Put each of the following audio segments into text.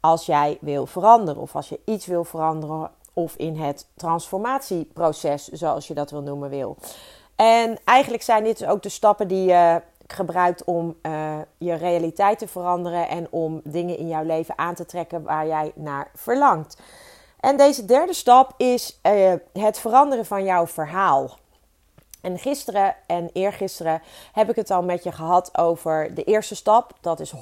als jij wil veranderen of als je iets wil veranderen of in het transformatieproces, zoals je dat wil noemen, wil. En eigenlijk zijn dit ook de stappen die je gebruikt om uh, je realiteit te veranderen en om dingen in jouw leven aan te trekken waar jij naar verlangt. En deze derde stap is uh, het veranderen van jouw verhaal. En gisteren en eergisteren heb ik het al met je gehad over de eerste stap. Dat is 100%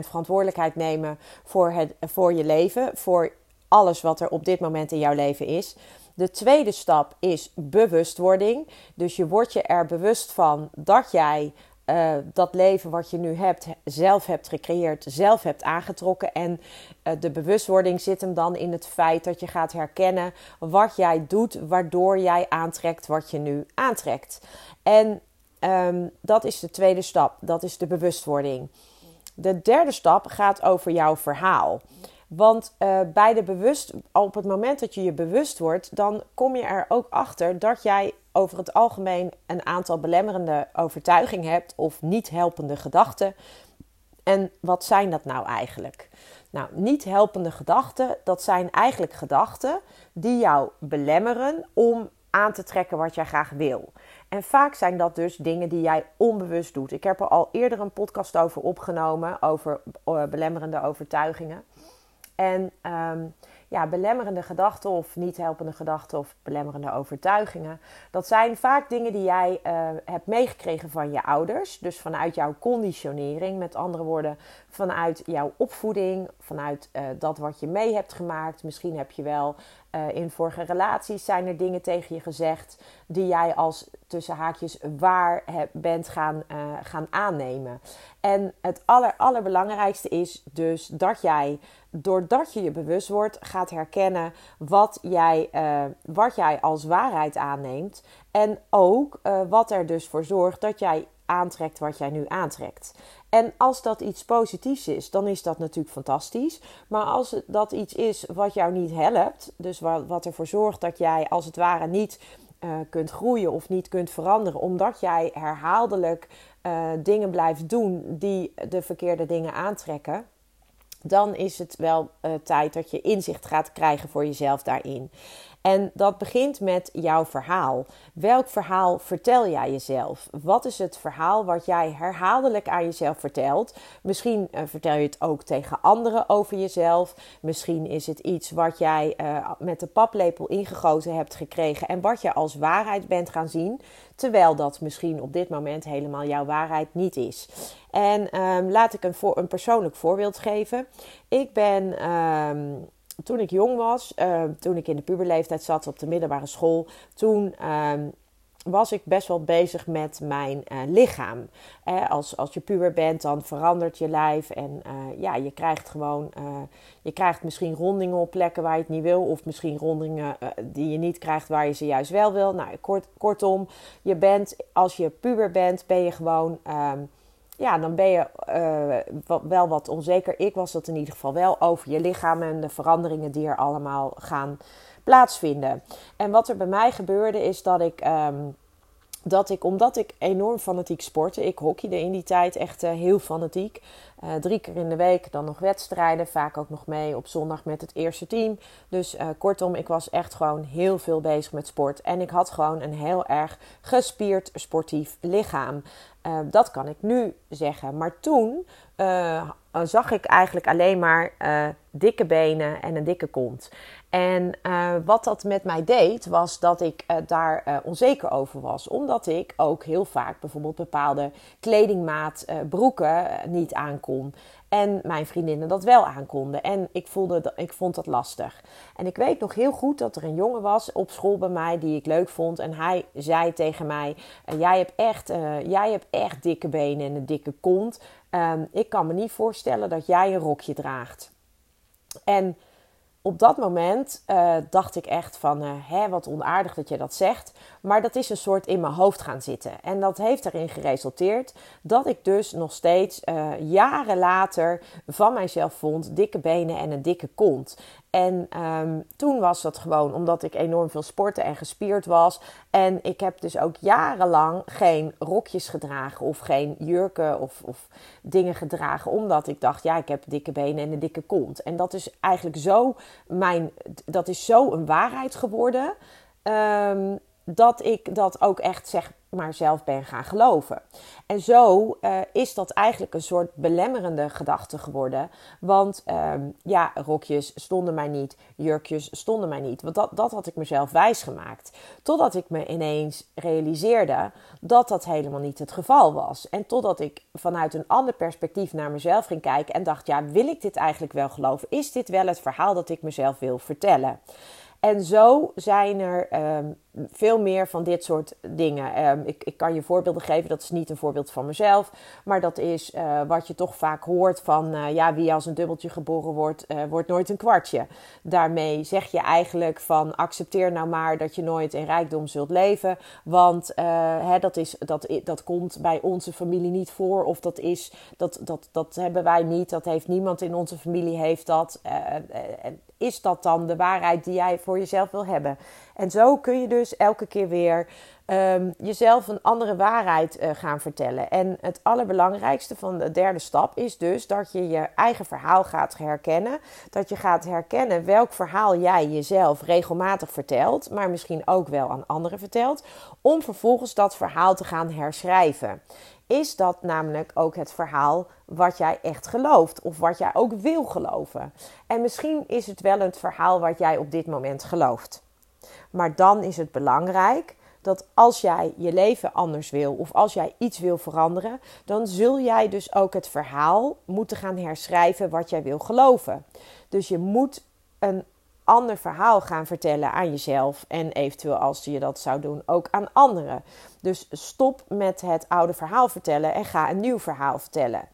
verantwoordelijkheid nemen voor, het, voor je leven. Voor alles wat er op dit moment in jouw leven is. De tweede stap is bewustwording. Dus je wordt je er bewust van dat jij uh, dat leven wat je nu hebt zelf hebt gecreëerd, zelf hebt aangetrokken. En uh, de bewustwording zit hem dan in het feit dat je gaat herkennen wat jij doet, waardoor jij aantrekt wat je nu aantrekt. En um, dat is de tweede stap, dat is de bewustwording. De derde stap gaat over jouw verhaal. Want uh, bij de bewust, op het moment dat je je bewust wordt, dan kom je er ook achter dat jij over het algemeen een aantal belemmerende overtuigingen hebt of niet helpende gedachten. En wat zijn dat nou eigenlijk? Nou, niet helpende gedachten, dat zijn eigenlijk gedachten die jou belemmeren om aan te trekken wat jij graag wil. En vaak zijn dat dus dingen die jij onbewust doet. Ik heb er al eerder een podcast over opgenomen, over uh, belemmerende overtuigingen. En um, belemmerende gedachten of niet helpende gedachten of belemmerende overtuigingen. Dat zijn vaak dingen die jij uh, hebt meegekregen van je ouders. Dus vanuit jouw conditionering, met andere woorden, vanuit jouw opvoeding, vanuit uh, dat wat je mee hebt gemaakt. Misschien heb je wel uh, in vorige relaties zijn er dingen tegen je gezegd die jij als tussen haakjes waar bent gaan, gaan aannemen. En het aller, allerbelangrijkste is dus dat jij doordat je je bewust wordt, gaat herkennen wat jij, uh, wat jij als waarheid aanneemt. En ook uh, wat er dus voor zorgt dat jij aantrekt wat jij nu aantrekt. En als dat iets positiefs is, dan is dat natuurlijk fantastisch. Maar als dat iets is wat jou niet helpt, dus wat, wat ervoor zorgt dat jij als het ware niet uh, kunt groeien of niet kunt veranderen, omdat jij herhaaldelijk uh, dingen blijft doen die de verkeerde dingen aantrekken dan is het wel uh, tijd dat je inzicht gaat krijgen voor jezelf daarin. En dat begint met jouw verhaal. Welk verhaal vertel jij jezelf? Wat is het verhaal wat jij herhaaldelijk aan jezelf vertelt? Misschien uh, vertel je het ook tegen anderen over jezelf. Misschien is het iets wat jij uh, met de paplepel ingegoten hebt gekregen en wat je als waarheid bent gaan zien. Terwijl dat misschien op dit moment helemaal jouw waarheid niet is. En um, laat ik een, voor, een persoonlijk voorbeeld geven. Ik ben. Um, toen ik jong was, uh, toen ik in de puberleeftijd zat op de middelbare school, toen uh, was ik best wel bezig met mijn uh, lichaam. Eh, als, als je puber bent, dan verandert je lijf en uh, ja, je krijgt gewoon, je krijgt misschien rondingen op plekken waar je het niet wil, of misschien rondingen die je niet krijgt waar je ze juist wel wil. Nou, kort, kortom, je bent, als je puber bent, ben je gewoon ehm, ja, dan ben je uh, wel wat onzeker. Ik was dat in ieder geval wel over je lichaam en de veranderingen die er allemaal gaan plaatsvinden. En wat er bij mij gebeurde is dat ik. Um, dat ik, omdat ik enorm fanatiek sportte, ik hockeyde in die tijd echt uh, heel fanatiek. Uh, drie keer in de week, dan nog wedstrijden, vaak ook nog mee op zondag met het eerste team. Dus kortom, ik was echt gewoon heel veel bezig met sport. En ik had gewoon een heel erg gespierd sportief lichaam. Dat kan ik nu zeggen. Maar toen zag ik eigenlijk alleen maar dikke benen en een dikke kont. En uh, wat dat met mij deed, was dat ik uh, daar onzeker over was. Omdat ik ook heel vaak bijvoorbeeld bepaalde kledingmaat broeken niet aankon. En mijn vriendinnen dat wel aankonden. En ik, voelde, ik vond dat lastig. En ik weet nog heel goed dat er een jongen was op school bij mij die ik leuk vond. En hij zei tegen mij: jij, hebt echt, jij hebt echt dikke benen en een dikke kont. Ehm, ik kan me niet voorstellen dat jij een rokje draagt. En op dat moment uh, dacht ik echt van, uh, hè, wat onaardig dat je dat zegt. Maar dat is een soort in mijn hoofd gaan zitten. En dat heeft erin geresulteerd dat ik dus nog steeds uh, jaren later van mijzelf vond dikke benen en een dikke kont. En um, toen was dat gewoon omdat ik enorm veel sporten en gespierd was. En ik heb dus ook jarenlang geen rokjes gedragen of geen jurken of, of dingen gedragen. Omdat ik dacht, ja, ik heb dikke benen en een dikke kont. En dat is eigenlijk zo mijn, dat is zo een waarheid geworden. Um, dat ik dat ook echt zeg maar zelf ben gaan geloven. En zo uh, is dat eigenlijk een soort belemmerende gedachte geworden. Want um, ja, rokjes stonden mij niet, jurkjes stonden mij niet. Want dat, dat had ik mezelf wijsgemaakt. Totdat ik me ineens realiseerde dat dat helemaal niet het geval was. En totdat ik vanuit een ander perspectief naar mezelf ging kijken en dacht: ja, wil ik dit eigenlijk wel geloven? Is dit wel het verhaal dat ik mezelf wil vertellen? En zo zijn er um, veel meer van dit soort dingen. Um, ik, ik, kan je voorbeelden geven, dat is niet een voorbeeld van mezelf, maar dat is uh, wat je toch vaak hoort van, uh, ja, wie als een dubbeltje geboren wordt, uh, wordt nooit een kwartje. Daarmee zeg je eigenlijk van, accepteer nou maar dat je nooit in rijkdom zult leven, want hè, dat, is, dat, dat komt bij onze familie niet voor, of dat, is, dat, dat, dat hebben wij niet, dat heeft niemand in onze familie heeft dat is dat dan de waarheid die jij voor jezelf wil hebben? En zo kun je dus elke keer weer um, jezelf een andere waarheid uh, gaan vertellen. En het allerbelangrijkste van de derde stap is dus dat je je eigen verhaal gaat herkennen. Dat je gaat herkennen welk verhaal jij jezelf regelmatig vertelt, maar misschien ook wel aan anderen vertelt, om vervolgens dat verhaal te gaan herschrijven is dat namelijk ook het verhaal wat jij echt gelooft of wat jij ook wil geloven. En misschien is het wel het verhaal wat jij op dit moment gelooft. Maar dan is het belangrijk dat als jij je leven anders wil of als jij iets wil veranderen, dan zul jij dus ook het verhaal moeten gaan herschrijven wat jij wil geloven. Dus je moet een ander verhaal gaan vertellen aan jezelf en eventueel als je dat zou doen ook aan anderen. Dus stop met het oude verhaal vertellen en ga een nieuw verhaal vertellen.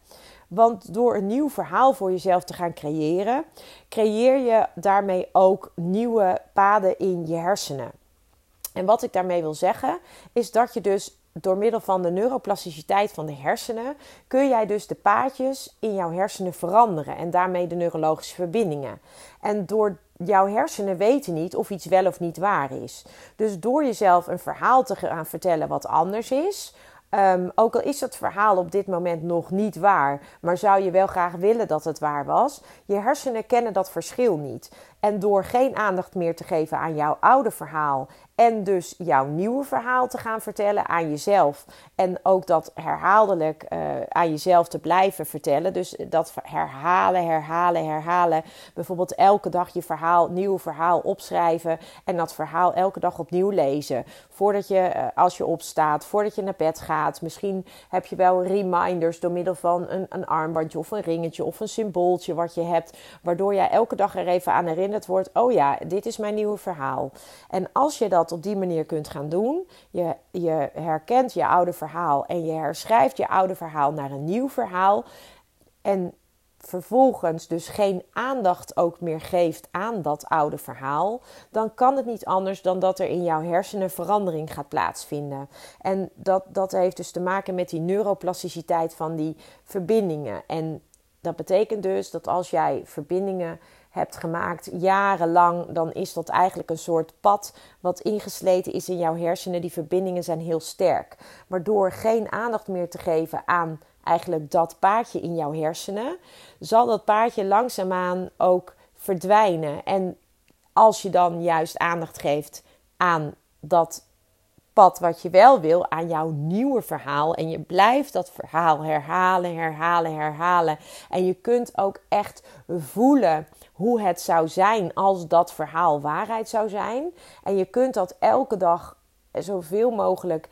Want door een nieuw verhaal voor jezelf te gaan creëren, creëer je daarmee ook nieuwe paden in je hersenen. En wat ik daarmee wil zeggen, is dat je dus door middel van de neuroplasticiteit van de hersenen kun jij dus de paadjes in jouw hersenen veranderen en daarmee de neurologische verbindingen. En door jouw hersenen weten niet of iets wel of niet waar is. Dus door jezelf een verhaal te gaan vertellen wat anders is, Um, ook al is dat verhaal op dit moment nog niet waar, maar zou je wel graag willen dat het waar was, je hersenen kennen dat verschil niet. En door geen aandacht meer te geven aan jouw oude verhaal en dus jouw nieuwe verhaal te gaan vertellen aan jezelf. En ook dat herhaaldelijk uh, aan jezelf te blijven vertellen. Dus dat herhalen, herhalen, herhalen. Bijvoorbeeld elke dag je verhaal, nieuw verhaal opschrijven. En dat verhaal elke dag opnieuw lezen. Voordat je, uh, als je opstaat, voordat je naar bed gaat. Misschien heb je wel reminders door middel van een, een armbandje of een ringetje of een symbooltje wat je hebt. Waardoor jij elke dag er even aan herinnerd wordt. Oh ja, dit is mijn nieuwe verhaal. En als je dat op die manier kunt gaan doen. Je, je herkent je oude verhaal en je herschrijft je oude verhaal naar een nieuw verhaal. En vervolgens dus geen aandacht ook meer geeft aan dat oude verhaal, dan kan het niet anders dan dat er in jouw hersenen verandering gaat plaatsvinden. En dat, dat heeft dus te maken met die neuroplasticiteit van die verbindingen. En dat betekent dus dat als jij verbindingen hebt gemaakt jarenlang, dan is dat eigenlijk een soort pad wat ingesleten is in jouw hersenen. Die verbindingen zijn heel sterk. Maar door geen aandacht meer te geven aan eigenlijk dat paadje in jouw hersenen, zal dat paadje langzaamaan ook verdwijnen. En als je dan juist aandacht geeft aan dat pad wat je wel wil aan jouw nieuwe verhaal. En je blijft dat verhaal herhalen, herhalen, herhalen. En je kunt ook echt voelen hoe het zou zijn als dat verhaal waarheid zou zijn. En je kunt dat elke dag zoveel mogelijk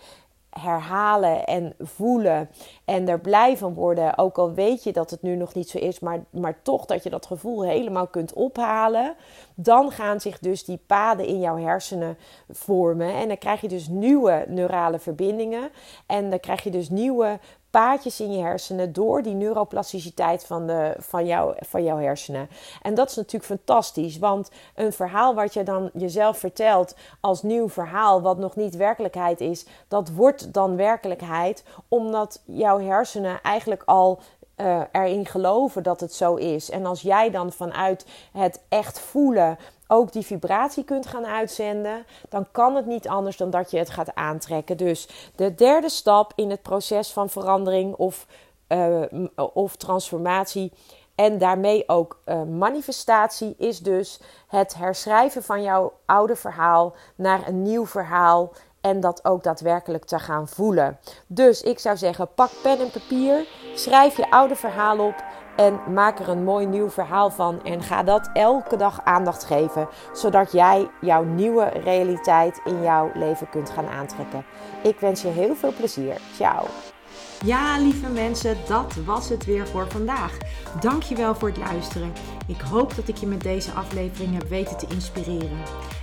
herhalen en voelen en er blij van worden. Ook al weet je dat het nu nog niet zo is, maar, maar toch dat je dat gevoel helemaal kunt ophalen. Dan gaan zich dus die paden in jouw hersenen vormen. En dan krijg je dus nieuwe neurale verbindingen. En dan krijg je dus nieuwe paadjes in je hersenen door die neuroplasticiteit van, de, van, jou, van jouw hersenen. En dat is natuurlijk fantastisch, want een verhaal wat je dan jezelf vertelt als nieuw verhaal, wat nog niet werkelijkheid is, dat wordt dan werkelijkheid, omdat jouw hersenen eigenlijk al uh, erin geloven dat het zo is. En als jij dan vanuit het echt voelen ook die vibratie kunt gaan uitzenden, dan kan het niet anders dan dat je het gaat aantrekken. Dus de derde stap in het proces van verandering of, uh, of transformatie en daarmee ook uh, manifestatie is dus het herschrijven van jouw oude verhaal naar een nieuw verhaal en dat ook daadwerkelijk te gaan voelen. Dus ik zou zeggen, pak pen en papier, schrijf je oude verhaal op en maak er een mooi nieuw verhaal van. En ga dat elke dag aandacht geven, zodat jij jouw nieuwe realiteit in jouw leven kunt gaan aantrekken. Ik wens je heel veel plezier. Ciao. Ja, lieve mensen, dat was het weer voor vandaag. Dankjewel voor het luisteren. Ik hoop dat ik je met deze aflevering heb weten te inspireren.